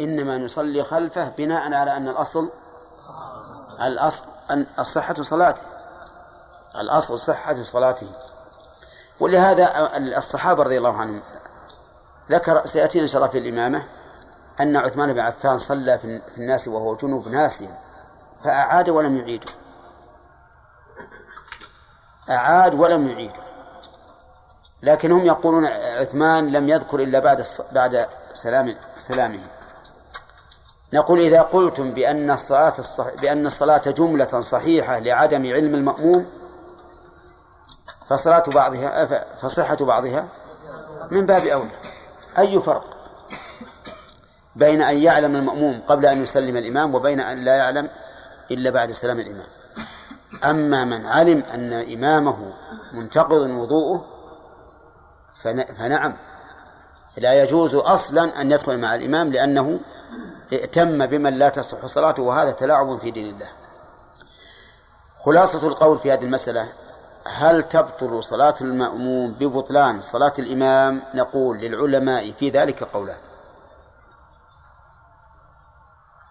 إنما نصلي خلفه بناء على أن الأصل الأصل أن الصحة صلاته. الأصل صحة صلاته. ولهذا الصحابة رضي الله عنهم ذكر سيأتينا إن شاء الله في الإمامة أن عثمان بن عفان صلى في الناس وهو جنوب ناسيا فأعاد ولم يعيد. أعاد ولم يعيد. لكن هم يقولون عثمان لم يذكر إلا بعد بعد سلام سلامه. نقول إذا قلتم بأن الصلاة الصح... بأن الصلاة جملة صحيحة لعدم علم المأموم فصلاة بعضها فصحة بعضها من باب أولى. أي فرق بين أن يعلم المأموم قبل أن يسلم الإمام وبين أن لا يعلم إلا بعد سلام الإمام؟ أما من علم أن إمامه منتقض وضوءه فنعم لا يجوز أصلا أن يدخل مع الإمام لأنه ائتم بمن لا تصح صلاته وهذا تلاعب في دين الله. خلاصة القول في هذه المسألة هل تبطل صلاة المأموم ببطلان صلاة الإمام؟ نقول للعلماء في ذلك قولان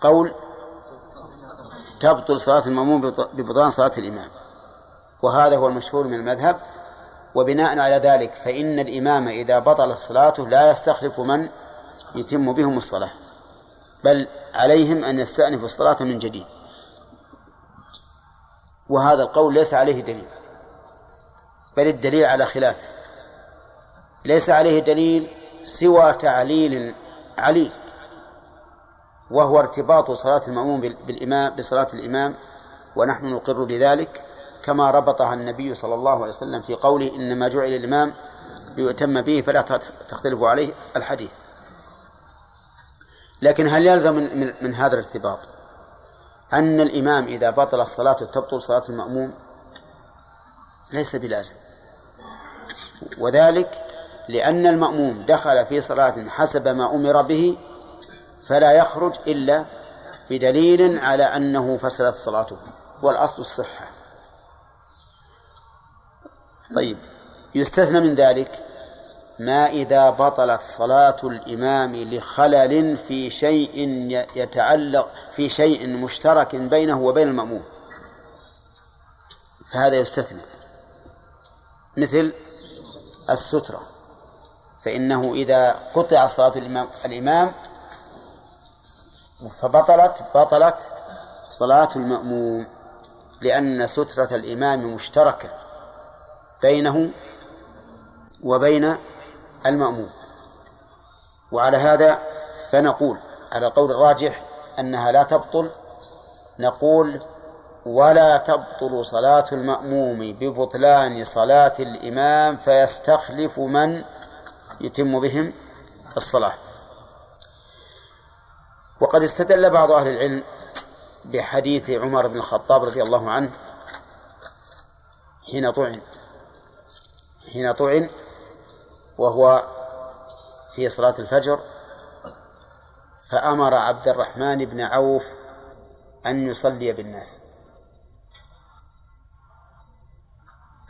قول تبطل صلاة المأموم ببطلان صلاة الإمام. وهذا هو المشهور من المذهب. وبناء على ذلك فإن الإمام إذا بطلت صلاته لا يستخلف من يتم بهم الصلاة. بل عليهم أن يستأنفوا الصلاة من جديد. وهذا القول ليس عليه دليل. بل الدليل على خلافه. ليس عليه دليل سوى تعليل عليل. وهو ارتباط صلاة المأموم بالإمام بصلاة الإمام ونحن نقر بذلك كما ربطها النبي صلى الله عليه وسلم في قوله إنما جعل الإمام ليؤتم به فلا تختلف عليه الحديث. لكن هل يلزم من, من, من هذا الارتباط أن الإمام إذا بطل الصلاة تبطل صلاة المأموم؟ ليس بلازم. وذلك لأن المأموم دخل في صلاة حسب ما أمر به فلا يخرج إلا بدليل على أنه فسدت صلاته والأصل الصحة. طيب يستثنى من ذلك ما إذا بطلت صلاة الإمام لخلل في شيء يتعلق في شيء مشترك بينه وبين المأموم. فهذا يستثنى. مثل السترة. فإنه إذا قطع صلاة الإمام الإمام فبطلت بطلت صلاة المأموم لأن سترة الإمام مشتركة بينه وبين المأموم. وعلى هذا فنقول على القول الراجح أنها لا تبطل نقول ولا تبطل صلاة المأموم ببطلان صلاة الإمام فيستخلف من يتم بهم الصلاة. وقد استدل بعض أهل العلم بحديث عمر بن الخطاب رضي الله عنه حين طعن حين طعن وهو في صلاة الفجر فأمر عبد الرحمن بن عوف أن يصلي بالناس.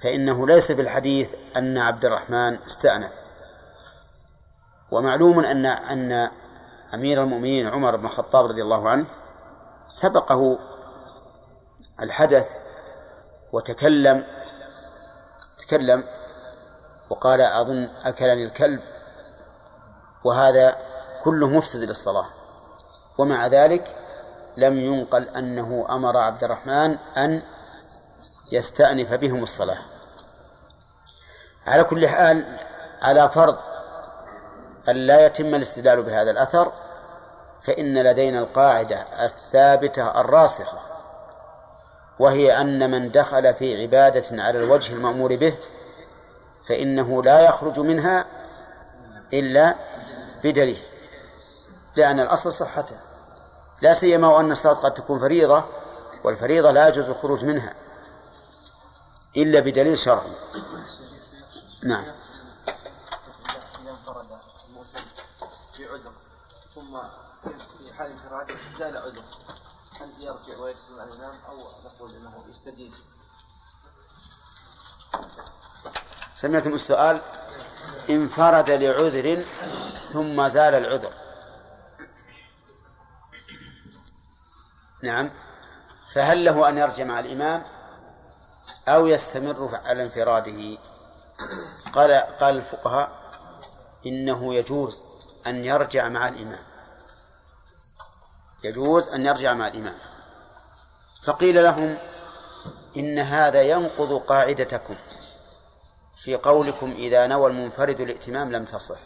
فإنه ليس بالحديث أن عبد الرحمن استأنف. ومعلوم أن أن أمير المؤمنين عمر بن الخطاب رضي الله عنه سبقه الحدث وتكلم تكلم وقال أظن أكلني الكلب وهذا كله مفسد للصلاة ومع ذلك لم ينقل أنه أمر عبد الرحمن أن يستأنف بهم الصلاة على كل حال على فرض أن لا يتم الاستدلال بهذا الأثر فإن لدينا القاعدة الثابتة الراسخة وهي أن من دخل في عبادة على الوجه المأمور به فإنه لا يخرج منها إلا بدليل لأن الأصل صحته لا سيما وأن الصلاة قد تكون فريضة والفريضة لا يجوز الخروج منها إلا بدليل شرعي. نعم. ثم في حال انفراده زال عذر. هل يرجع ويدخل مع الإمام أو نقول أنه يستدين؟ سمعتم السؤال؟ انفرد لعذر ثم زال العذر. نعم. فهل له أن يرجع مع الإمام أو يستمر على انفراده؟ قال قال الفقهاء إنه يجوز أن يرجع مع الإمام. يجوز أن يرجع مع الإمام. فقيل لهم إن هذا ينقض قاعدتكم. في قولكم إذا نوى المنفرد الائتمام لم تصح.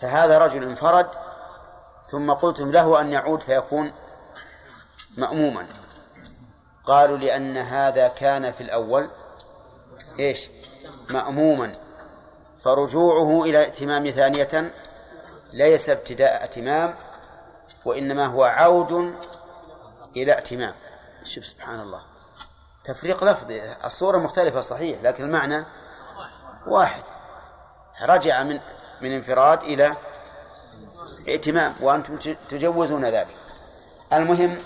فهذا رجل انفرد ثم قلتم له أن يعود فيكون مأموما. قالوا لأن هذا كان في الأول إيش؟ مأموما. فرجوعه إلى الائتمام ثانية ليس ابتداء ائتمام وإنما هو عود إلى ائتمام شوف سبحان الله. تفريق لفظي الصورة مختلفة صحيح لكن المعنى واحد. رجع من من انفراد إلى ائتمام وأنتم تجوزون ذلك. المهم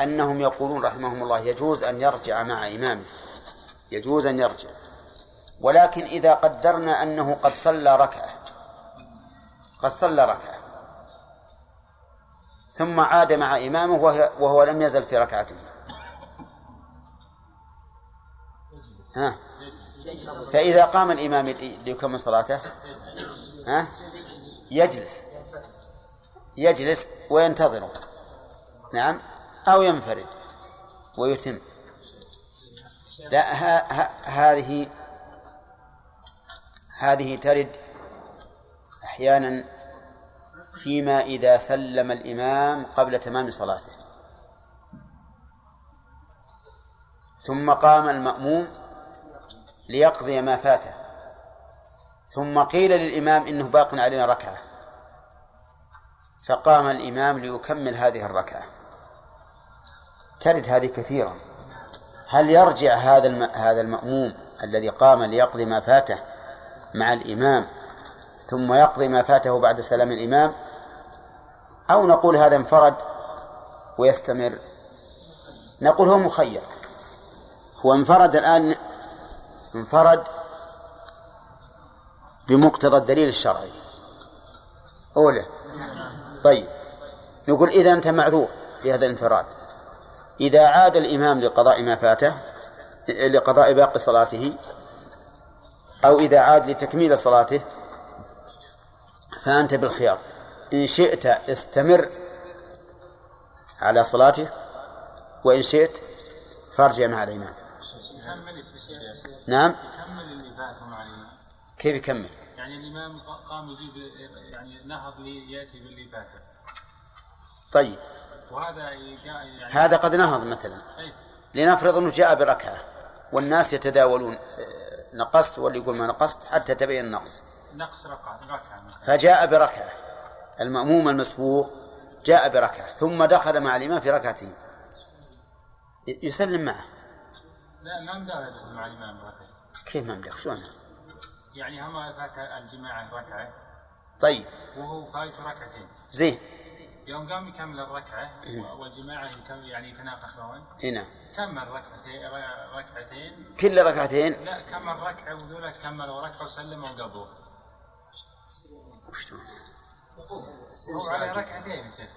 أنهم يقولون رحمهم الله يجوز أن يرجع مع إمامه يجوز أن يرجع. ولكن إذا قدرنا أنه قد صلى ركعة قد صلى ركعة ثم عاد مع إمامه وهو لم يزل في ركعته. ها. فإذا قام الإمام ليكمل صلاته ها يجلس. يجلس وينتظر. نعم. أو ينفرد ويتم. لا ها ها هذه هذه ترد أحيانا فيما إذا سلم الإمام قبل تمام صلاته. ثم قام المأموم ليقضي ما فاته. ثم قيل للإمام إنه باق علينا ركعة. فقام الإمام ليكمل هذه الركعة. ترد هذه كثيرا هل يرجع هذا هذا المأموم الذي قام ليقضي ما فاته مع الإمام ثم يقضي ما فاته بعد سلام الإمام؟ أو نقول هذا انفرد ويستمر؟ نقول هو مخير. هو انفرد الآن انفرد بمقتضى الدليل الشرعي. أولى طيب. نقول إذا أنت معذور بهذا الانفراد. إذا عاد الإمام لقضاء ما فاته لقضاء باقي صلاته أو إذا عاد لتكميل صلاته فأنت بالخيار. إن شئت استمر على صلاته وإن شئت فارجع مع الإمام. نعم. كيف يكمل؟ يعني الإمام قام يجيب يعني نهض ليأتي باللي فاته. طيب. وهذا يعني هذا قد نهض مثلا. أي. لنفرض أنه جاء بركعة والناس يتداولون آه، نقصت واللي يقول ما نقصت حتى تبين النقص نقص ركعة ركعة فجاء بركعة. المأموم المسبوق جاء بركعة ثم دخل مع الإمام في ركعتين. يسلم معه. لا ما يدخل مع الإمام ركعة كيف ما مداه شلون يعني هم فات الجماعة ركعة. طيب. وهو فايت ركعتين. زين. يوم قام يكمل الركعة والجماعة يعني يتناقشون هنا كمل ركعتين ركعتين. كل ركعتين؟ لا كمل ركعة وذولا كملوا ركعة وسلموا قبله وشلون؟ هو عليه ركعتين يا شيخ.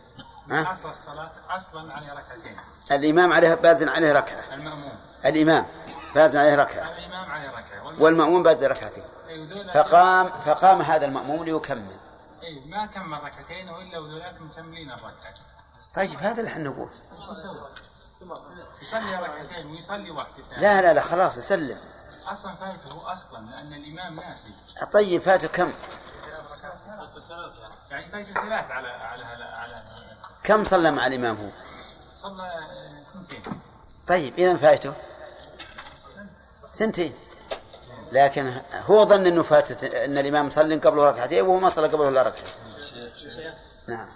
ها؟ اصل الصلاة أصلا عليه ركعتين. الإمام عليه بازن عليه ركعة. المأموم. الإمام بازن عليه ركعة. الإمام عليه ركعة. والمأموم بازن ركعتين. وذولا فقام فقام هذا المأموم ليكمل. اي ما كمل ركعتين وإلا وذولاك مكملين الركعة. طيب هذا اللي إحنا نقول؟ يصلي ركعتين ويصلي واحدة لا لا لا خلاص يسلم. أصلا فايته أصلا لأن الإمام ناسي. طيب فاته كم؟ يعني فايته ثلاث على على على كم صلى مع الإمام هو؟ صلى سنتين طيب إذا فاته ثنتين. لكن هو ظن إنه فاتت إن الإمام صلى قبله ركعتين وهو ما صلى قبله إلا ركعتين. نعم.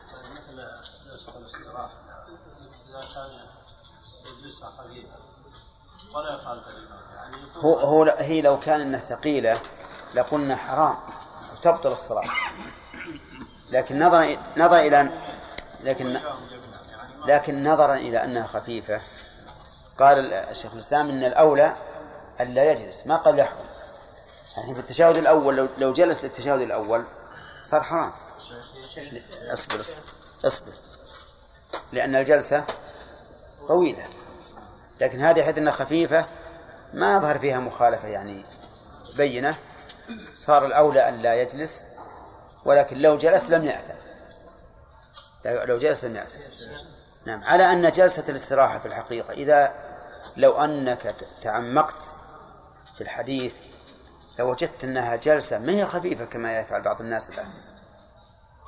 ولا يخالف يعني هو هو هي لو كان إنها ثقيلة لقلنا حرام وتبطل الصلاة. لكن نظرا نظرا إلى لكن لكن نظرا إلى أنها خفيفة قال الشيخ الإسلام إن الأولى الا يجلس ما قال يحرم. يعني في التشهد الأول لو لو جلس للتشهد الأول صار حرام اصبر اصبر اصبر. لأن الجلسة طويلة. لكن هذه حيث أنها خفيفة ما يظهر فيها مخالفة يعني بينة. صار الأولى أن لا يجلس ولكن لو جلس لم يأثم لو جلس لم يأثم نعم. على أن جلسة الاستراحة في الحقيقة إذا لو أنك تعمقت في الحديث لوجدت أنها جلسة ما هي خفيفة كما يفعل بعض الناس الآن.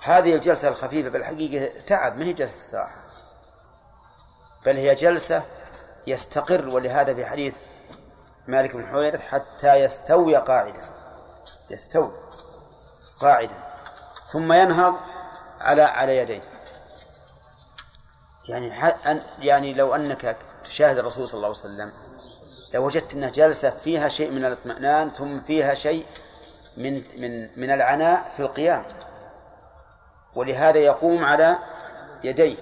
هذه الجلسة الخفيفة بالحقيقة تعب ما هي جلسة استراحة؟ بل هي جلسة يستقر ولهذا في حديث مالك بن حويرث حتى يستوي قاعدا. يستوي قاعدا. ثم ينهض على على يديه. يعني يعني لو أنك تشاهد الرسول صلى الله عليه وسلم لوجدت أنها جلسه فيها شيء من الاطمئنان ثم فيها شيء من من من العناء في القيام. ولهذا يقوم على يديه.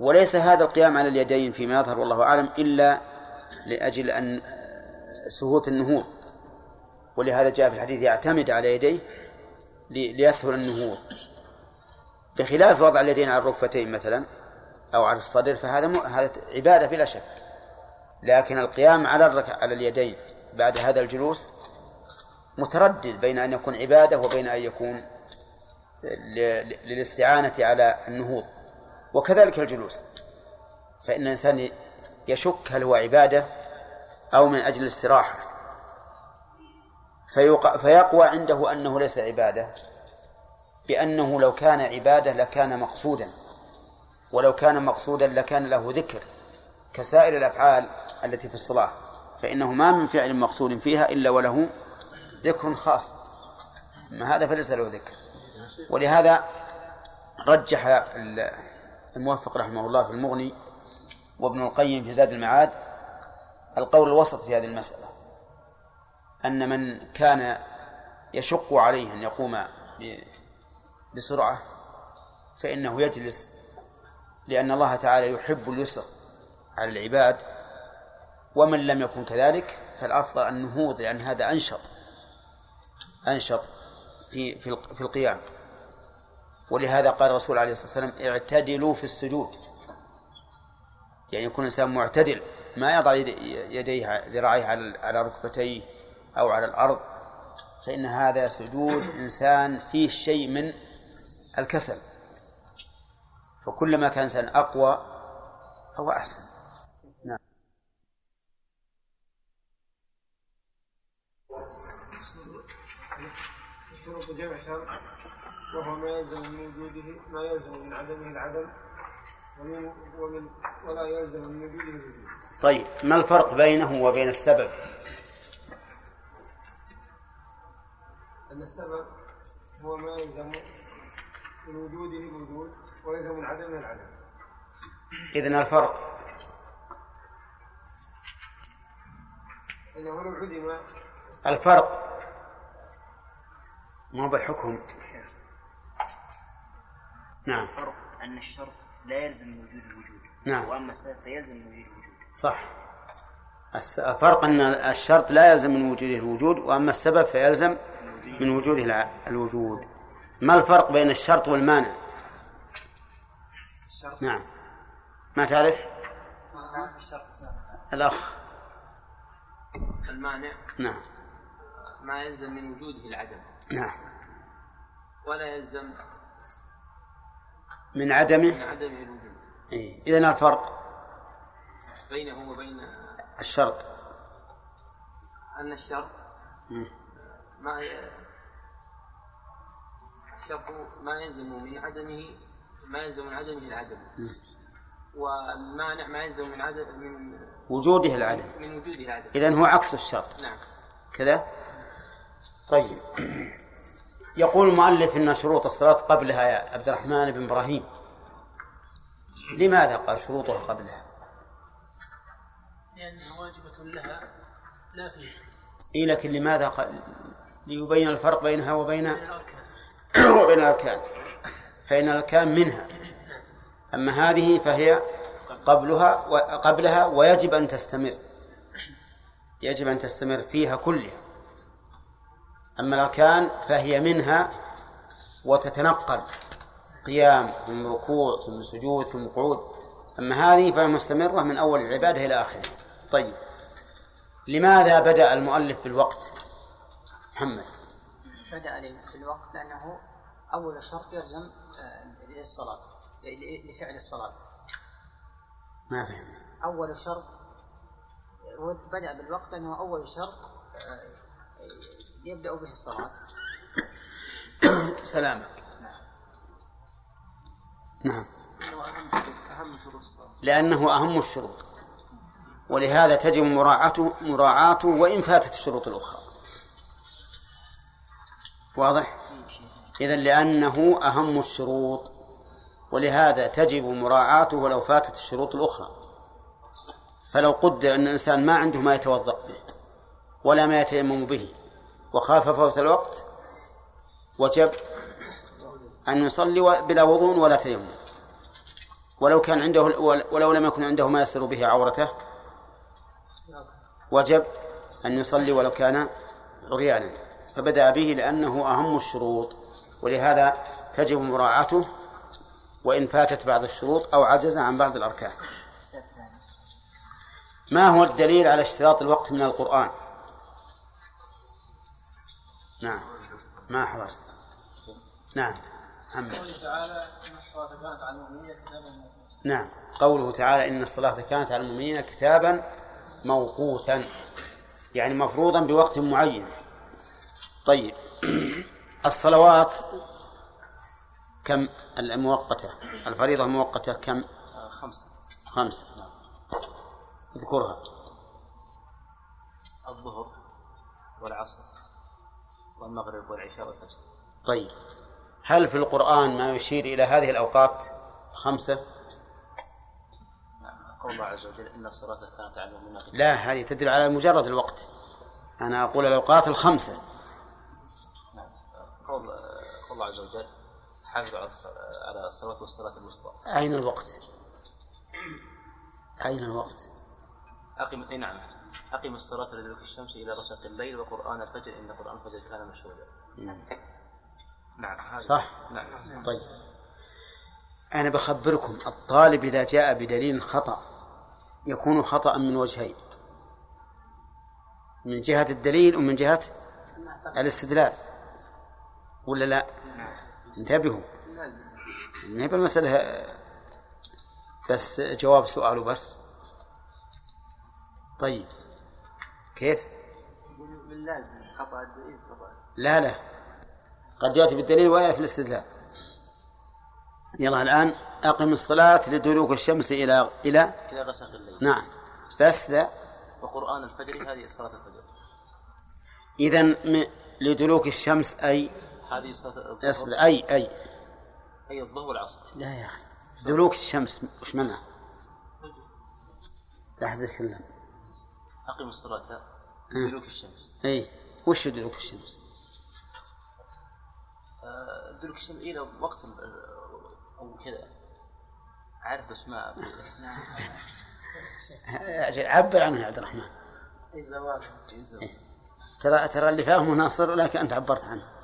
وليس هذا القيام على اليدين فيما يظهر والله أعلم إلا لأجل أن سهوت النهوض. ولهذا جاء في الحديث يعتمد على يديه ليسهل النهوض. بخلاف وضع اليدين على الركبتين مثلا أو على الصدر فهذا م... هذا عبادة بلا شك. لكن القيام على الرك... على اليدين بعد هذا الجلوس متردد بين أن يكون عبادة وبين أن يكون ل... للاستعانة على النهوض. وكذلك الجلوس. فإن الإنسان يشك هل هو عبادة أو من أجل الاستراحة. فيق... فيقوى عنده أنه ليس عبادة بأنه لو كان عبادة لكان مقصودا. ولو كان مقصودا لكان له ذكر كسائر الأفعال التي في الصلاة فإنه ما من فعل مقصود فيها إلا وله ذكر خاص. ما هذا فليس له ذكر. ولهذا رجح الموفق رحمه الله في المغني وابن القيم في زاد المعاد القول الوسط في هذه المسألة أن من كان يشق عليه أن يقوم بسرعة فإنه يجلس لأن الله تعالى يحب اليسر على العباد ومن لم يكن كذلك فالأفضل النهوض لأن هذا أنشط أنشط في في القيام. ولهذا قال الرسول عليه الصلاة والسلام اعتدلوا في السجود. يعني يكون الإنسان معتدل ما يضع يديه ذراعيه على ركبتيه أو على الأرض فإن هذا سجود إنسان فيه شيء من الكسل. فكلما كان الإنسان أقوى فهو أحسن نعم شروط جمع شرط وهو ما يلزم من وجوده ما يلزم من عدمه العدم ومن ومن ولا يلزم من وجوده الوجود. طيب ما الفرق بينه وبين السبب؟ أن السبب هو ما يلزم من وجوده الوجود ويلزم من عدمه العدم. إذن الفرق. أنه لو عدم. الفرق. ما بالحكم؟ نعم. الفرق أن الشرط لا يلزم من وجود الوجود. نعم. وأما السبب فيلزم من وجود الوجود. صح. الفرق أن الشرط لا يلزم من وجوده الوجود وأما السبب فيلزم من وجوده الوجود. ما الفرق بين الشرط والمانع؟ الشرط نعم. ما تعرف؟ نعم الشرط الأخ. المانع. نعم. ما يلزم من وجوده العدم. نعم. ولا يلزم من عدمه؟ من عدمه الوجود. إيه. إذن الفرق بينه وبين الشرط. أن الشرط. ما ي... الشرط ما يلزم من عدمه ما يلزم من عدمه العدم والمانع ما يلزم من عدم من وجوده العدم من وجوده العدم إذن هو عكس الشرط. نعم. كذا؟ طيب. يقول المؤلف إن شروط الصلاة قبلها يا عبد الرحمن بن إبراهيم. لماذا قال شروطها قبلها؟ لأنها واجبة لها لا فيها. إيه لكن لماذا قال؟ ليبين الفرق بينها وبين وبين الأركان. فإن الأركان منها. أما هذه فهي قبلها قبلها ويجب أن تستمر. يجب أن تستمر فيها كلها. أما الأركان فهي منها وتتنقل. قيام ثم ركوع ثم سجود ثم قعود. أما هذه فهي مستمرة من أول العبادة إلى آخره. طيب. لماذا بدأ المؤلف بالوقت؟ محمد. بدأ بالوقت لأنه أول شرط يلزم آه، للصلاة لفعل الصلاة. ما فهمت. أول شرط هو بدأ بالوقت لأنه أول شرط آه، يبدأ به الصلاة. سلامك. نعم. الصلاة. لأنه أهم الشروط. ولهذا تجب مراعاته مراعاته وإن فاتت الشروط الأخرى. واضح؟ إذا لأنه أهم الشروط ولهذا تجب مراعاته ولو فاتت الشروط الأخرى. فلو قدر أن الإنسان ما عنده ما يتوضأ به ولا ما يتيمم به وخاف فوت الوقت وجب أن يصلي بلا وضوء ولا تيمم. ولو كان عنده ولو لم يكن عنده ما يستر به عورته وجب أن يصلي ولو كان عريانا. فبدأ به لأنه أهم الشروط. ولهذا تجب مراعاته وإن فاتت بعض الشروط أو عجز عن بعض الأركان. ما هو الدليل على اشتراط الوقت من القرآن؟ نعم. ما حضرت؟ نعم. محمد تعالى ان الصلاه كانت على المؤمنين كتابا نعم. قوله تعالى إن الصلاة كانت على المؤمنين كتابا موقوتا يعني مفروضا بوقت معين. طيب. الصلوات كم المؤقتة؟ الفريضة المؤقتة كم؟ خمسة. خمسة. اذكرها. الظهر والعصر والمغرب والعشاء والفجر. طيب. هل في القرآن ما يشير إلى هذه الأوقات خمسة؟ نعم قول الله عز وجل إن الصلاة كانت على المؤمنين لا هذه تدل على مجرد الوقت. أنا أقول الأوقات الخمسة. نعم الله عز وجل حافظوا على الص- على الصلاة والصلاة الوسطى. أين الوقت؟ أين الوقت؟ أقم أي نعم. أقم الصلاة لدلوك الشمس إلى غسق الليل وقرآن الفجر إن قرآن الفجر كان مشهودا. نعم صح. نعم. طيب. أنا بخبركم الطالب إذا جاء بدليل خطأ يكون خطأ من وجهين. من جهة الدليل ومن جهة الاستدلال. ولا لا؟ انتبهوا. ما هي بالمسألة بس جواب سؤاله بس طيب كيف؟ لازم خطأ الدليل خطأ لا لا. قد يأتي بالدليل ويأتي في الاستدلال. يلا الآن أقم الصلاة لدلوك الشمس إلى إلى إلى غسق الليل. نعم. بس لا. وقرآن الفجر هذه صلاة الفجر. إذا م- لدلوك الشمس أي هذه صلاة اصبر الظهر أي أي. أي الظهر والعصر؟ لا يا أخي. دلوك الشمس وش منها؟ لا أحد يتكلم. أقم الصلاة. لدلوك الشمس. أي. وش دلوك الشمس؟ آه، دلوك الشمس إلى وقت ال- أو كذا. عارف بس ما أجل عبر عنه يا عبد الرحمن. أي زوال ترى ترى اللي فاهمه ناصر ولكن أنت عبرت عنه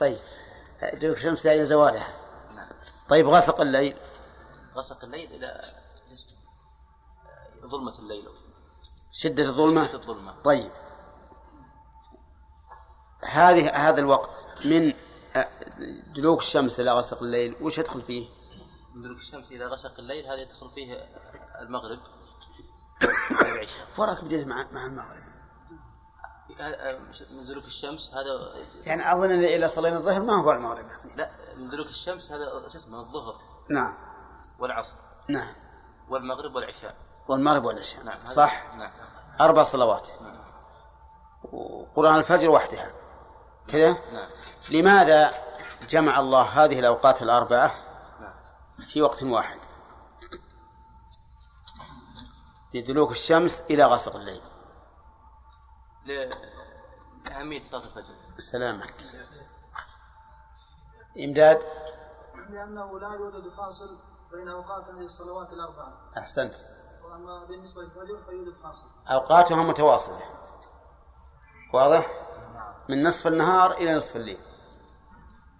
طيب. دلوك الشمس إلى زوالها طيب غسق الليل. غسق الليل إلى ظلمة الليل. شدة الظلمة؟ شدة الظلمة. طيب. هذه هذا الوقت من دلوك الشمس إلى غسق الليل وش يدخل فيه؟ من دلوك الشمس إلى غسق الليل هذا يدخل فيه المغرب. وراك بديت مع مع المغرب. من دلوك الشمس هذا يعني أظن إن إلى صلينا الظهر ما هو المغرب لا من دلوك الشمس هذا شو اسمه؟ الظهر. نعم. والعصر. نعم. والمغرب والعشاء. والمغرب والعشاء. نعم صح. نعم. أربع صلوات. وقرآن الفجر وحدها. كذا؟ نعم. لماذا جمع الله هذه الأوقات الأربعة نعم. في وقت واحد؟ لدلوك الشمس إلى غسق الليل. لأهمية صلاة الفجر. سلامك. إمداد؟ لأنه لا يوجد فاصل بين أوقات هذه الصلوات الأربعة. أحسنت. وأما بالنسبة للفجر فيوجد فاصل. أوقاتها متواصلة. واضح؟ من نصف النهار إلى نصف الليل.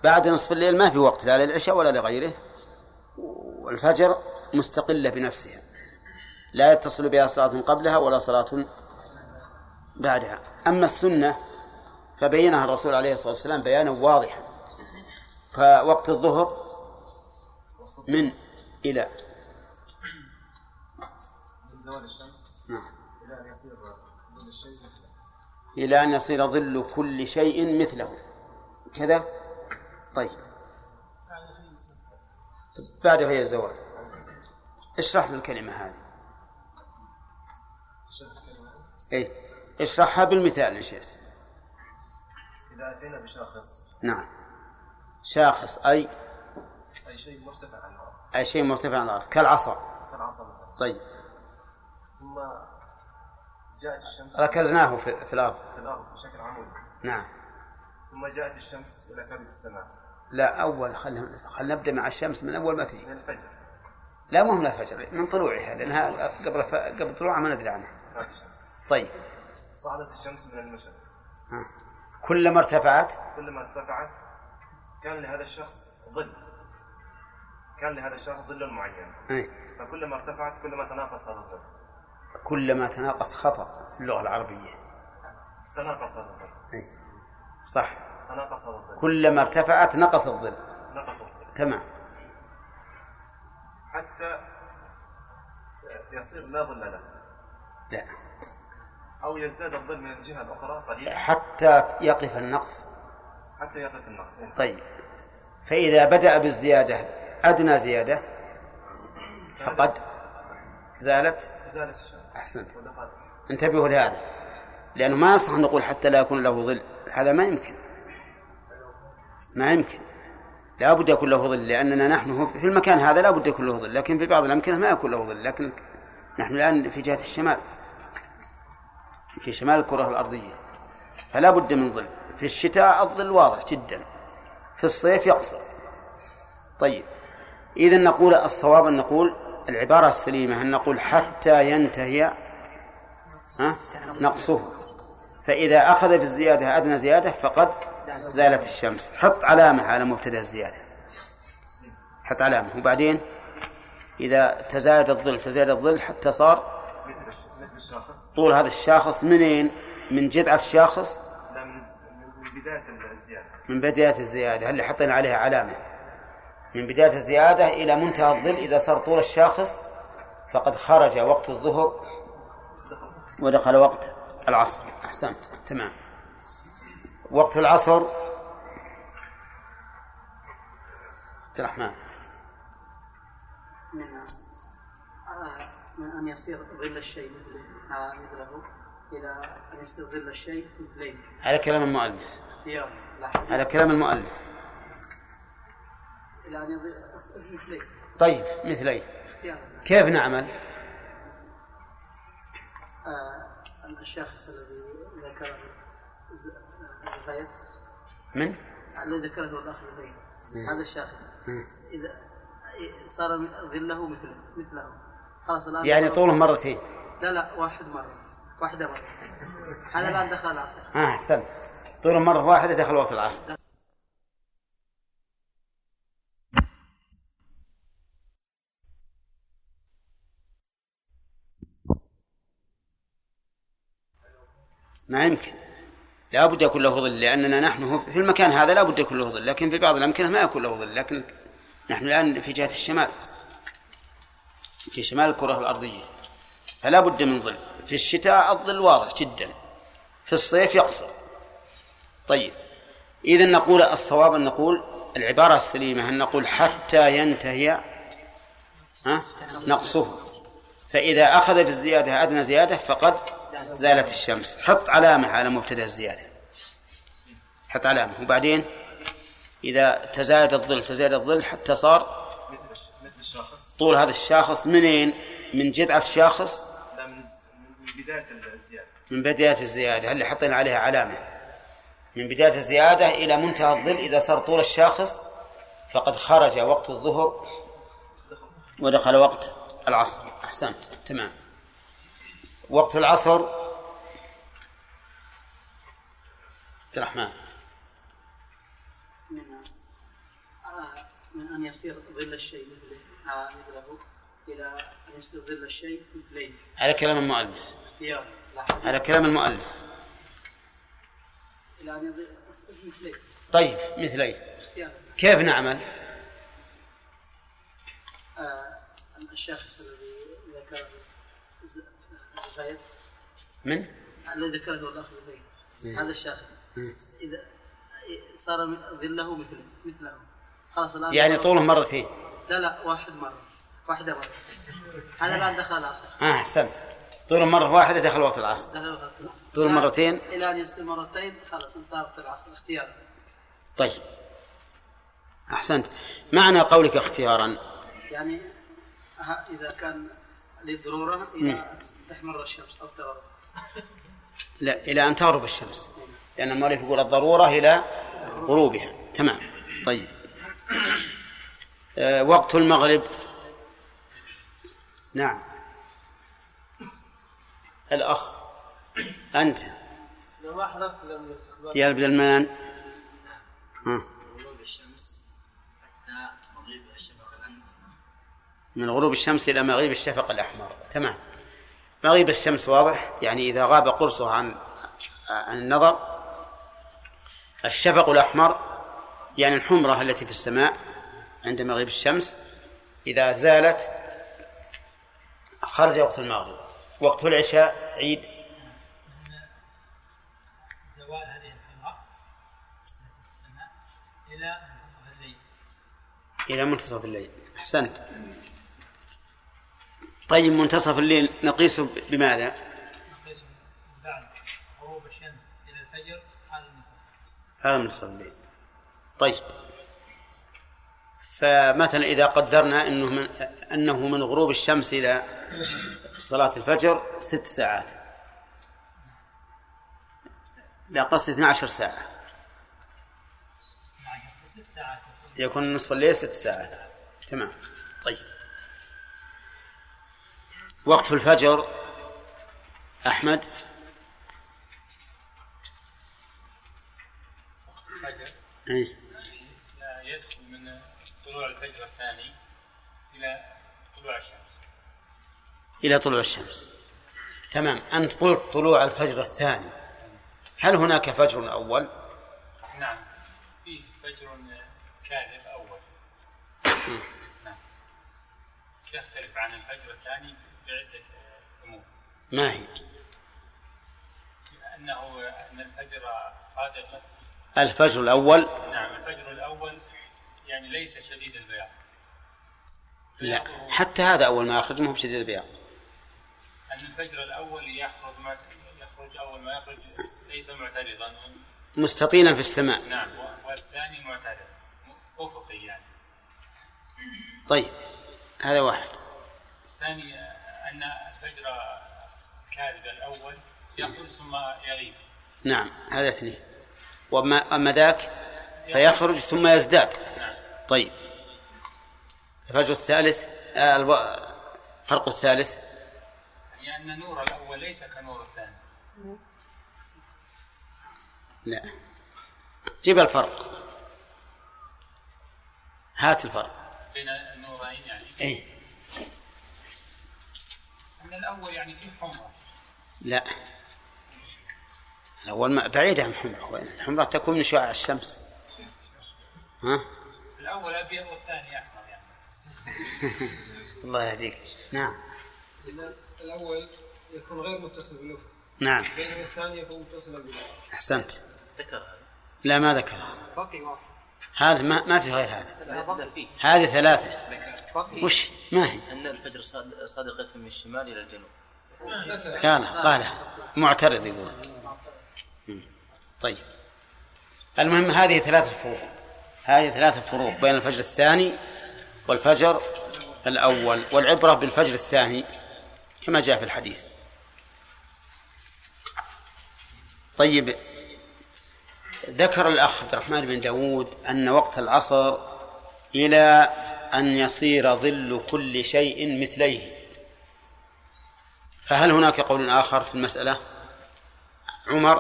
بعد نصف الليل ما في وقت لا للعشاء ولا لغيره. والفجر مستقلة بنفسها. لا يتصل بها صلاة قبلها ولا صلاة بعدها. أما السنة فبينها الرسول عليه الصلاة والسلام بيانا واضحا. فوقت الظهر من إلى من زوال الشمس نعم إلى أن يصير ظل مثله إلى أن يصير ظل كل شيء مثله. كذا؟ طيب. بعد في الزوال. اشرح لي الكلمة هذه. اي اشرحها بالمثال إن شئت إذا أتينا بشاخص. نعم. شاخص أي؟ أي شيء مرتفع عن الأرض. أي شيء مرتفع عن الأرض. كالعصا. كالعصا طيب. ثم جاءت الشمس. ركزناه في, في الأرض. في الأرض بشكل عمودي. نعم. ثم جاءت الشمس إلى كبد السماء. لا أول خلنا خلنا نبدأ مع الشمس من أول ما تجي. من الفجر. لا مو من الفجر من طلوعها لأنها قبل ف... قبل طلوعها ما ندري عنها. طيب. صعدت الشمس من المشرق. ها. كلما ارتفعت؟ كلما ارتفعت كان لهذا الشخص ظل. كان لهذا الشخص ظل معين. أي. فكلما ارتفعت كلما تناقص هذا الظل. كلما تناقص خطأ. في اللغة العربية. تناقص هذا الظل. أي. صح. تناقص هذا الظل. كلما ارتفعت نقص الظل. نقص الظل. تمام. حتى يصير لا ظل له. لا. أو يزداد الظل من الجهة الأخرى قليلا؟ حتى يقف النقص. حتى يقف النقص. طيب. فإذا بدأ بالزيادة أدنى زيادة. فقد. زالت. زالت الشمس. أحسنت. ودخل انتبهوا لهذا. لأنه ما يصلح أن نقول حتى لا يكون له ظل. هذا ما يمكن. ما يمكن. لا بد يكون له ظل لأننا نحن في المكان هذا لا بد يكون له ظل لكن في بعض الأمكنة ما يكون له ظل لكن نحن الآن في جهة الشمال. في شمال الكرة الأرضية فلا بد من ظل. في الشتاء الظل واضح جدا في الصيف يقصر. طيب إذا نقول الصواب أن نقول العبارة السليمة أن نقول حتى ينتهي نقصه. فإذا أخذ في الزيادة أدنى زيادة فقد زالت الشمس. حط علامة على مبتدأ الزيادة. حط علامة. وبعدين؟ إذا تزايد الظل تزايد الظل حتى صار مثل الش- مثل الشاخص طول هذا الشاخص منين؟ من جذع الشاخص؟ لا من بداية الزيادة. من بداية الزيادة. اللي حطينا عليها علامة؟ من بداية الزيادة إلى منتهى الظل إذا صار طول الشاخص فقد خرج وقت الظهر ودخل وقت العصر. أحسنت. تمام. وقت العصر. عبد الرحمن. من آه، من أن يصير ظل الشيء. مثله إلى أن يصير ظل الشيء مثليه على كلام المؤلف. اختيار على كلام المؤلف. إلى أن يصير مثليه طيب مثلي. اختيار كيف نعمل؟ آه، الشخص الذي ذكره آه، زبير من؟ الذي ذكره الأخ زبير هذا الشخص. إذا صار ظله مثله مثله. خلاص الآن يعني طوله مرتين. لا لا واحد مرة. واحدة مرة. هذا الآن دخل العصر. آه أحسنت طوله مرة واحدة دخل وقت العصر. ما يمكن. لا بد يكون له ظل لأننا نحن في المكان هذا لا بد يكون له ظل لكن في بعض الأمكنة ما يكون له ظل لكن نحن الآن في جهة الشمال. في شمال الكرة الأرضية. فلا بد من ظل. في الشتاء الظل واضح جدا. في الصيف يقصر. طيب. إذا نقول الصواب أن نقول العبارة السليمة أن نقول حتى ينتهي نقصه. فإذا أخذ في الزيادة أدنى زيادة فقد زالت الشمس. حط علامة على مبتدأ الزيادة. حط علامة. وبعدين؟ إذا تزايد الظل تزايد الظل حتى صار طول هذا الشاخص منين؟ من جذع الشاخص؟ من بداية الزيادة. من بداية الزيادة. اللي حطينا عليها علامة؟ من بداية الزيادة إلى منتهى الظل إذا صار طول الشاخص فقد خرج وقت الظهر ودخل وقت العصر. أحسنت. تمام. وقت العصر. عبد الرحمن. من آه، من أن يصير ظل الشيء مثله آه، ان يستظل الشيء مثلين على كلام المؤلف. على كلام المؤلف. مثلين طيب مثلي. اختيار. كيف نعمل؟ آه الشاخص الذي الغير. من؟ الذي ذكره الأخ هذا الشاخص إذا صار ظله مثله مثله. خلاص الآن يعني طوله مرتين. لا لا واحد مرة. واحدة مره هذا الآن دخل العصر. آه احسنت طوله مرة واحدة دخل وقت العصر. طول مرتين. إلى أن يصل مرتين خلاص انتهى وقت العصر. اختيار طيب. أحسنت. معنى قولك اختيارا؟ يعني إذا كان للضرورة إلى تحمر الشمس أو تغرب. لا إلى أن تغرب الشمس. لأن المؤلف يقول الضرورة إلى غروبها. تمام. طيب. آه وقت المغرب. نعم. الأخ أنت. لو حضرت لم يستقبل يا ابن المان ها. غروب الشمس حتى مغيب الشفق الأحمر. من غروب الشمس إلى مغيب الشفق الأحمر. تمام. مغيب الشمس واضح؟ يعني إذا غاب قرصه عن عن النظر الشفق الأحمر يعني الحمرة التي في السماء عند مغيب الشمس إذا زالت خرج وقت المغرب. وقت العشاء عيد. زوال هذه الحمراء إلى منتصف الليل. إلى منتصف الليل. أحسنت. طيب منتصف الليل نقيسه بماذا؟ نقيس من بعد غروب الشمس إلى الفجر هذا المنتصف. هذا منتصف الليل. طيب. فمثلا إذا قدرنا أنه من أنه من غروب الشمس إلى صلاة الفجر ست ساعات. لا قصد 12 ساعة. يكون نصف الليل ست ساعات. تمام. طيب. وقت الفجر أحمد. الفجر إيه. يدخل من طلوع الفجر الثاني إلى طلوع الشمس إلى طلوع الشمس. تمام. أنت قلت طلوع الفجر الثاني. هل هناك فجر أول؟ نعم. فيه فجر كاذب أول. نعم. يختلف عن الفجر الثاني بعدة أمور. ما هي؟ أنه أن الفجر صادق. الفجر الأول؟ نعم. الفجر الأول يعني ليس شديد البياض. لا. حتى هذا أول ما يخرج ما هو بشديد البياض. الفجر الأول يخرج ما يخرج أول ما يخرج ليس معترضا. مستطيلا في السماء. نعم والثاني معترض. أفقي يعني. طيب هذا واحد. الثاني أن الفجر الكاذب الأول يخرج ثم يغيب. نعم هذا اثنين. وأما أما ذاك فيخرج ثم يزداد. نعم. طيب. الفجر الثالث آه الفرق الثالث. أن النور الأول ليس كنور الثاني. لا. جيب الفرق. هات الفرق. بين النورين يعني. إيه. أن الأول يعني فيه حمرة لا. الأول ما بعيد عن الحمرة وين الحمرة تكون من شعاع الشمس. ها؟ الأول أبيض والثاني أحمر يعني. الله يهديك. نعم. الأول يكون غير متصل بالأفق. نعم. بينما الثاني يكون متصلا بالأفق أحسنت. ذكر هذا. لا ما ذكرها باقي واحد. هذا ما, ما في غير هذا. هذه ثلاثة. باقي. وش؟ ما هي. أن الفجر صاد- صادق من الشمال إلى الجنوب. ذكر قالها قالها معترض يقول. طيب. المهم هذه ثلاثة فروق هذه ثلاثة فروق بين الفجر الثاني والفجر الأول والعبرة بالفجر الثاني كما جاء في الحديث. طيب ذكر الأخ عبد الرحمن بن داود أن وقت العصر إلى أن يصير ظل كل شيء مثليه. فهل هناك قول آخر في المسألة؟ عمر؟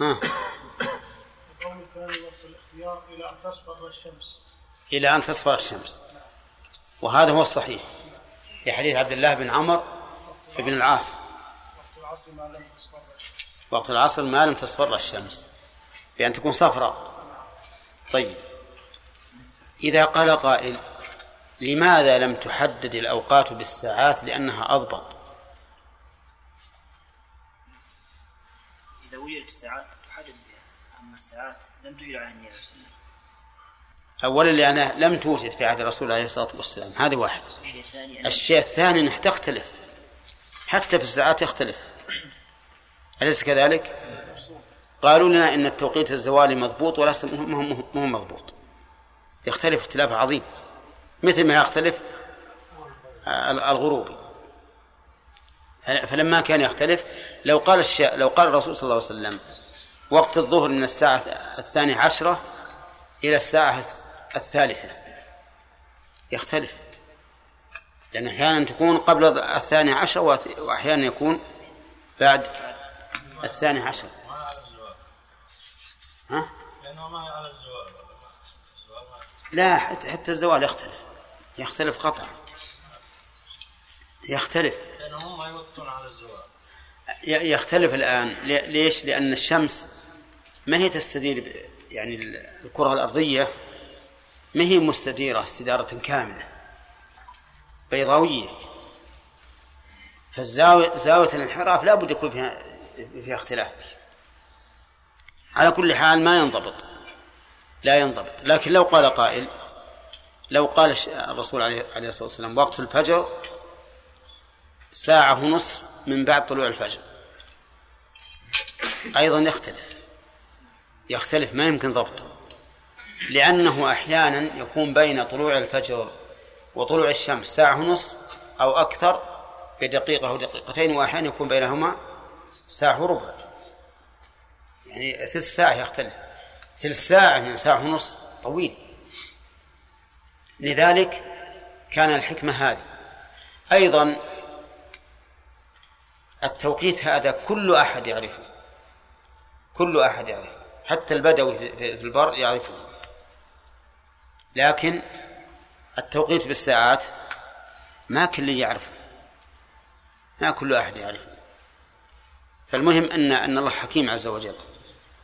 ها. القول الثاني وقت الاختيار إلى أن تصفر الشمس. إلى أن تصفر الشمس. وهذا هو الصحيح. لحديث عبد الله بن عمر بن العاص. وقت العصر ما لم تصفر الشمس بأن تكون صفراء. طيب. إذا قال قائل لماذا لم تحدد الأوقات بالساعات؟ لأنها أضبط. إذا وجدت الساعات تحدد بها أما الساعات لم توجد على النبي صلى الله عليه وسلم أولا لأنها لم توجد في عهد الرسول عليه الصلاة والسلام. هذا واحد. الشيء الثاني أن الشيء الثاني أنها تختلف. حتى في الساعات يختلف. أليس كذلك؟ قالوا لنا إن التوقيت الزوالي مضبوط وليس مو مضبوط. يختلف اختلاف عظيم. مثل ما يختلف ال- الغروب. فلما كان يختلف لو قال الش... لو قال الرسول صلى الله عليه وسلم وقت الظهر من الساعة الثانية عشرة إلى الساعة الثالثة. يختلف. لأن أحيانا تكون قبل الثانية عشر وأحيانا يكون بعد الثانية عشر. ها؟ لا حتى, الزوال يختلف. يختلف قطعا. يختلف. لأنهم ما يوقتون على الزوال يختلف الآن. لي- ليش؟ لأن الشمس ما هي تستدير يعني ال- الكرة الأرضية ما هي مستديرة استدارة كاملة. بيضاوية. فالزاوية زاوية الانحراف لا بد يكون فيها فيها اختلاف. على كل حال ما ينضبط. لا ينضبط. لكن لو قال قائل لو قال الرسول عليه الصلاة والسلام وقت الفجر ساعة ونصف من بعد طلوع الفجر. أيضا يختلف. يختلف ما يمكن ضبطه. لأنه أحيانا يكون بين طلوع الفجر وطلوع الشمس ساعة ونصف أو أكثر بدقيقة أو دقيقتين وأحيانا يكون بينهما ساعة وربع. يعني ثلث ساعة يختلف. ثلث ساعة من ساعة ونصف طويل. لذلك كان الحكمة هذه. أيضا التوقيت هذا كل أحد يعرفه. كل أحد يعرفه. حتى البدوي في البر يعرفه. لكن التوقيت بالساعات ما كل يعرفه ما كل أحد يعرفه فالمهم أن أن الله حكيم عز وجل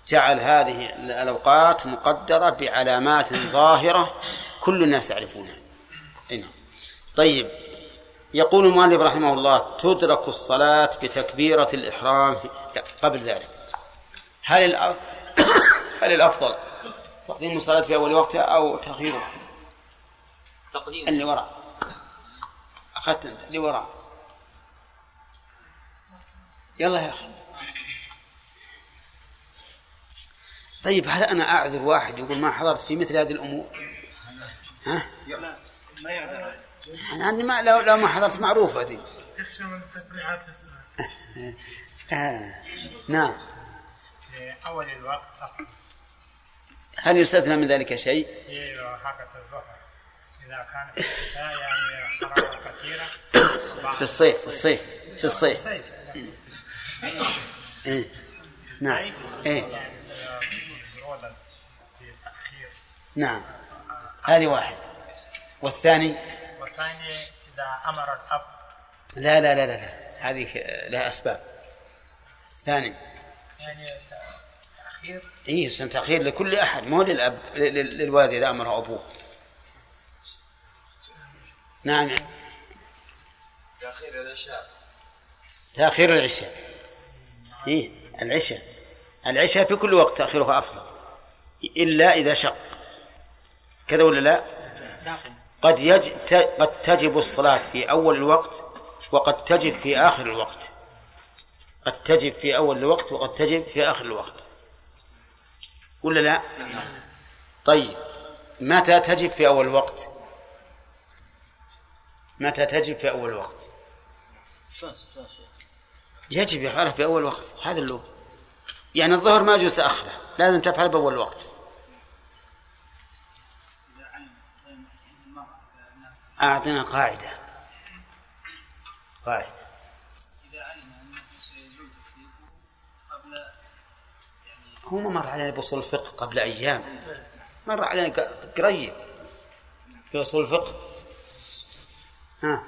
جعل هذه الأوقات مقدرة بعلامات ظاهرة كل الناس يعرفونها نعم طيب يقول المؤلف رحمه الله تدرك الصلاة بتكبيرة الإحرام قبل ذلك هل. هل الأفضل تقديم الصلاة في أول وقتها أو تأخيرها؟ تقديم اللي وراء أخذت أنت اللي وراء يلا يا أخي طيب هل أنا أعذر واحد يقول ما حضرت في مثل هذه الأمور؟ ها؟ ما يعذر أنا عندي ما لو, لو ما حضرت معروفة دي يخشى من التفريعات في السؤال آه. نعم في أول الوقت أفضل هل يستثنى من ذلك شيء؟ في حركة الظهر إذا كان في الشتاء يعني حرارة كثيرة في الصيف في الصيف في الصيف. صيف إيه. نعم. إيه. نعم. هذه واحد. والثاني؟ والثاني إذا أمر الأب. لا لا لا لا, لا. هذه لها أسباب. ثاني. يعني تأخير. إيه سنة تأخير لكل أحد مو للأب لل- للوالد إذا أمره أبوه. نعم. تأخير العشاء. تأخير العشاء. إيه العشاء. العشاء في كل وقت تأخيرها أفضل. إلا إذا شق. كذا ولا لا؟ قد يج... ت... قد تجب الصلاة في أول الوقت وقد تجب في آخر الوقت. قد تجب في أول الوقت وقد تجب في آخر الوقت. ولا لا؟ طيب. متى تجب في أول الوقت؟ متى تجب في أول شلون شلون شلون يجب يفعلها في أول وقت هذا اللي هو يعني الظهر ما يجوز تأخره لازم تفعل بأول وقت. أعطنا قاعدة. قاعدة. هو ما مر علينا بأصول الفقه قبل أيام. مر علينا قريب. في أصول الفقه. ها.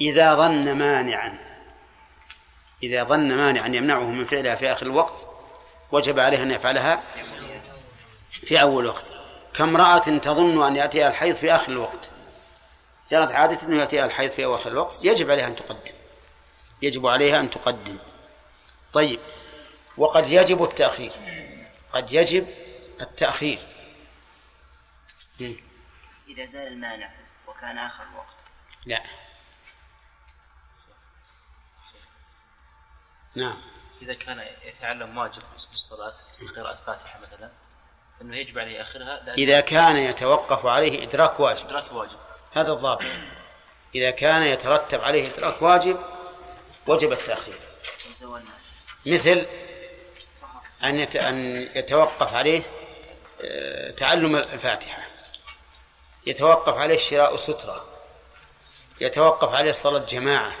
إذا ظن مانعا. إذا ظن مانعا يمنعه من فعلها في آخر الوقت وجب عليه أن يفعلها في أول وقت. كامرأة تظن أن يأتيها الحيض في آخر الوقت. جرت عادة أنه يأتيها الحيض في أواخر الوقت. يجب عليها أن تقدم. يجب عليها أن تقدم. طيب. وقد يجب التأخير. قد يجب التأخير. إذا زال المانع وكان آخر الوقت. لا. نعم. إذا كان يتعلم واجب بالصلاة قراءة فاتحة مثلا فإنه يجب عليه آخرها إذا كان يتوقف عليه إدراك واجب. إدراك واجب. هذا الضابط. إذا كان يترتب عليه إدراك واجب وجب التأخير. مثل أن. أن يتوقف عليه آه، تعلم الفاتحة. يتوقف عليه شراء سترة. يتوقف عليه صلاة جماعة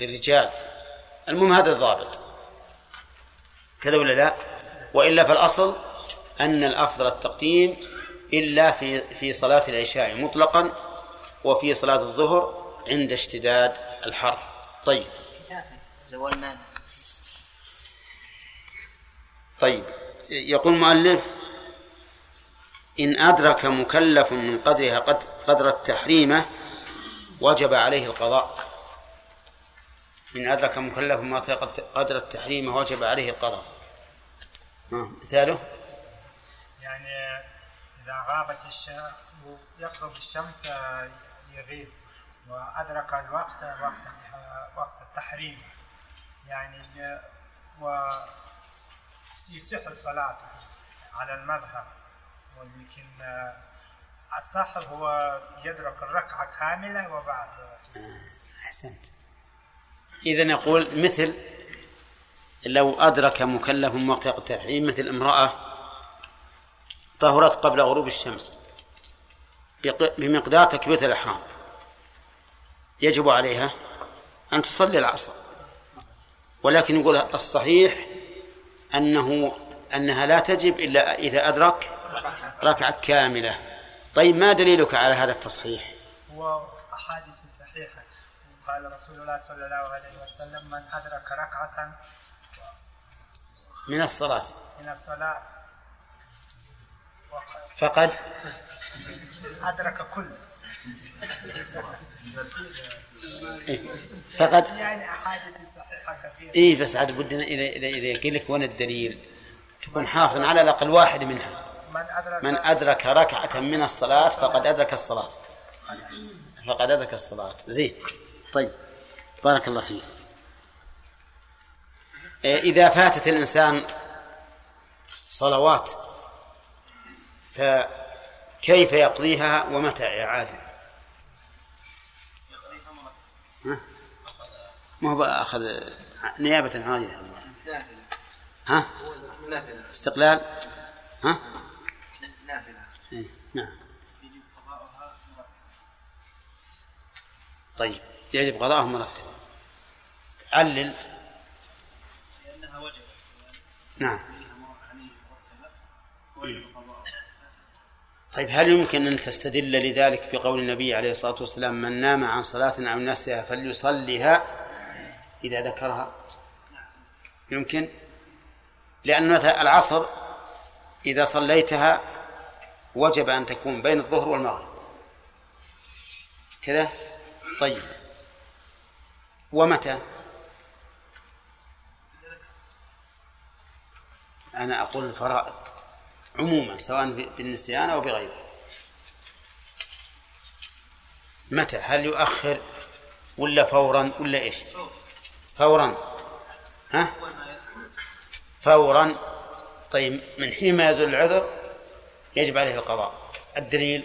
للرجال. المهم هذا الضابط. كذا ولا لا؟ وإلا فالأصل أن الأفضل التقديم إلا في في صلاة العشاء مطلقا وفي صلاة الظهر عند اشتداد الحر. طيب. زوال مانع طيب. يقول المؤلف إن أدرك مكلف من قدرها قد قدر التحريمة وجب عليه القضاء. إن أدرك مكلف ما قدر التحريم وجب عليه القضاء. مثاله؟ يعني إذا غابت الشمس يقرب الشمس يغيب وأدرك الوقت وقت وقت التحريم. يعني و يصح الصلاة على المذهب ولكن الصح هو يدرك الركعة كاملة وبعد. أحسنت. إذا نقول مثل لو أدرك مكلف وقت التحريم مثل امرأة طهرت قبل غروب الشمس بمقدار تكبيرة الإحرام. يجب عليها أن تصلي العصر. ولكن يقول الصحيح أنه أنها لا تجب إلا إذا أدرك ركعة كاملة. طيب ما دليلك على هذا التصحيح؟ هو أحاديث صحيحة. قال رسول الله صلى الله عليه وسلم من أدرك ركعة من الصلاة. من الصلاة فقد؟ أدرك كل. إيه، فقد؟ يعني أحاديث صحيحة كثيرة. اي بس عاد بدنا اذا اذا إذا يقول لك وين الدليل؟ تكون حافظ على الأقل واحد منها. من أدرك ركعة من الصلاة فقد أدرك الصلاة. فقد أدرك الصلاة. زين. طيب. بارك الله فيك. إيه، إذا فاتت الإنسان صلوات فكيف يقضيها ومتى ها؟ ما هو بقى أخذ نيابة عن ها؟ استقلال؟ ها؟ نعم. يجب قضاؤها طيب يجب قضاءه مرتبا. علل. لأنها وجبت. نعم. قضاءها طيب هل يمكن أن تستدل لذلك بقول النبي عليه الصلاة والسلام من نام عن صلاة أو نسيها فليصليها إذا ذكرها يمكن. لأن مثلا العصر إذا صليتها وجب أن تكون بين الظهر والمغرب. كذا؟ طيب. ومتى؟ أنا أقول الفرائض عموما سواء بالنسيان أو بغيره. متى؟ هل يؤخر ولا فورا ولا إيش؟ فورا. ها؟ فورا. طيب من حين ما يزول العذر يجب عليه القضاء. الدليل؟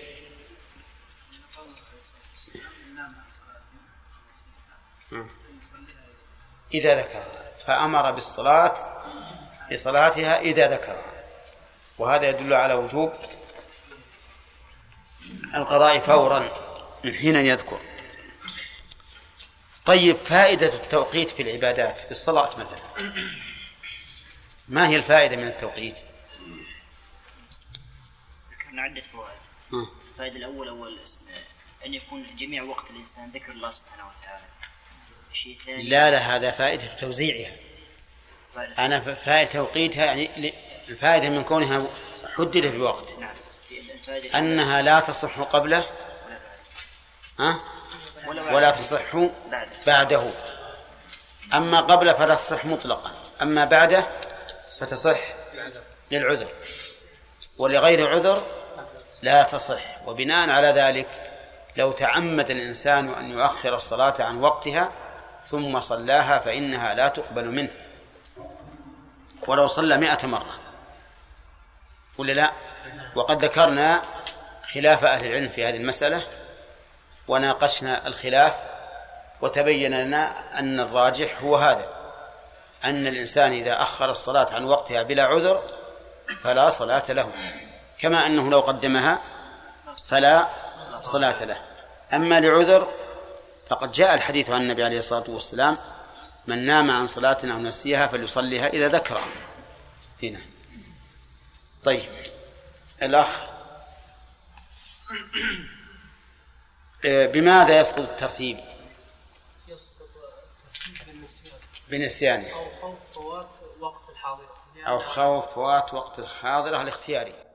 إذا ذكرها فأمر بالصلاة بصلاتها إذا ذكرها وهذا يدل على وجوب القضاء فورا من حين يذكر. طيب فائدة التوقيت في العبادات في الصلاة مثلا. ما هي الفائدة من التوقيت؟ ذكرنا عدة فوائد. الفائدة الأولى هو الاسم- أن يكون جميع وقت الإنسان ذكر الله سبحانه وتعالى. شيء ثاني؟ لا لا هذا فائدة توزيعها. أنا فائدة توقيتها يعني الفائدة من كونها حددت بوقت. نعم. أنها لا تصح قبله. ها؟ ولا. تصح بعد. بعده. أما قبله فلا تصح مطلقا. أما بعده فتصح للعذر. ولغير عذر لا تصح. وبناء على ذلك لو تعمد الإنسان أن يؤخر الصلاة عن وقتها ثم صلاها فإنها لا تقبل منه. ولو صلى مئة مرة. ولا لا؟ وقد ذكرنا خلاف أهل العلم في هذه المسألة وناقشنا الخلاف وتبين لنا أن الراجح هو هذا أن الإنسان إذا أخر الصلاة عن وقتها بلا عذر فلا صلاة له. كما أنه لو قدمها فلا صلاة له. أما لعذر فقد جاء الحديث عن النبي عليه الصلاة والسلام من نام عن صلاة أو نسيها فليصليها إذا ذكرها هنا. طيب. الأخ بماذا يسقط الترتيب؟ يسقط الترتيب بالنسيان بنسيانه. أو خوف فوات وقت الحاضرة. أو خوف فوات وقت الحاضرة الاختياري.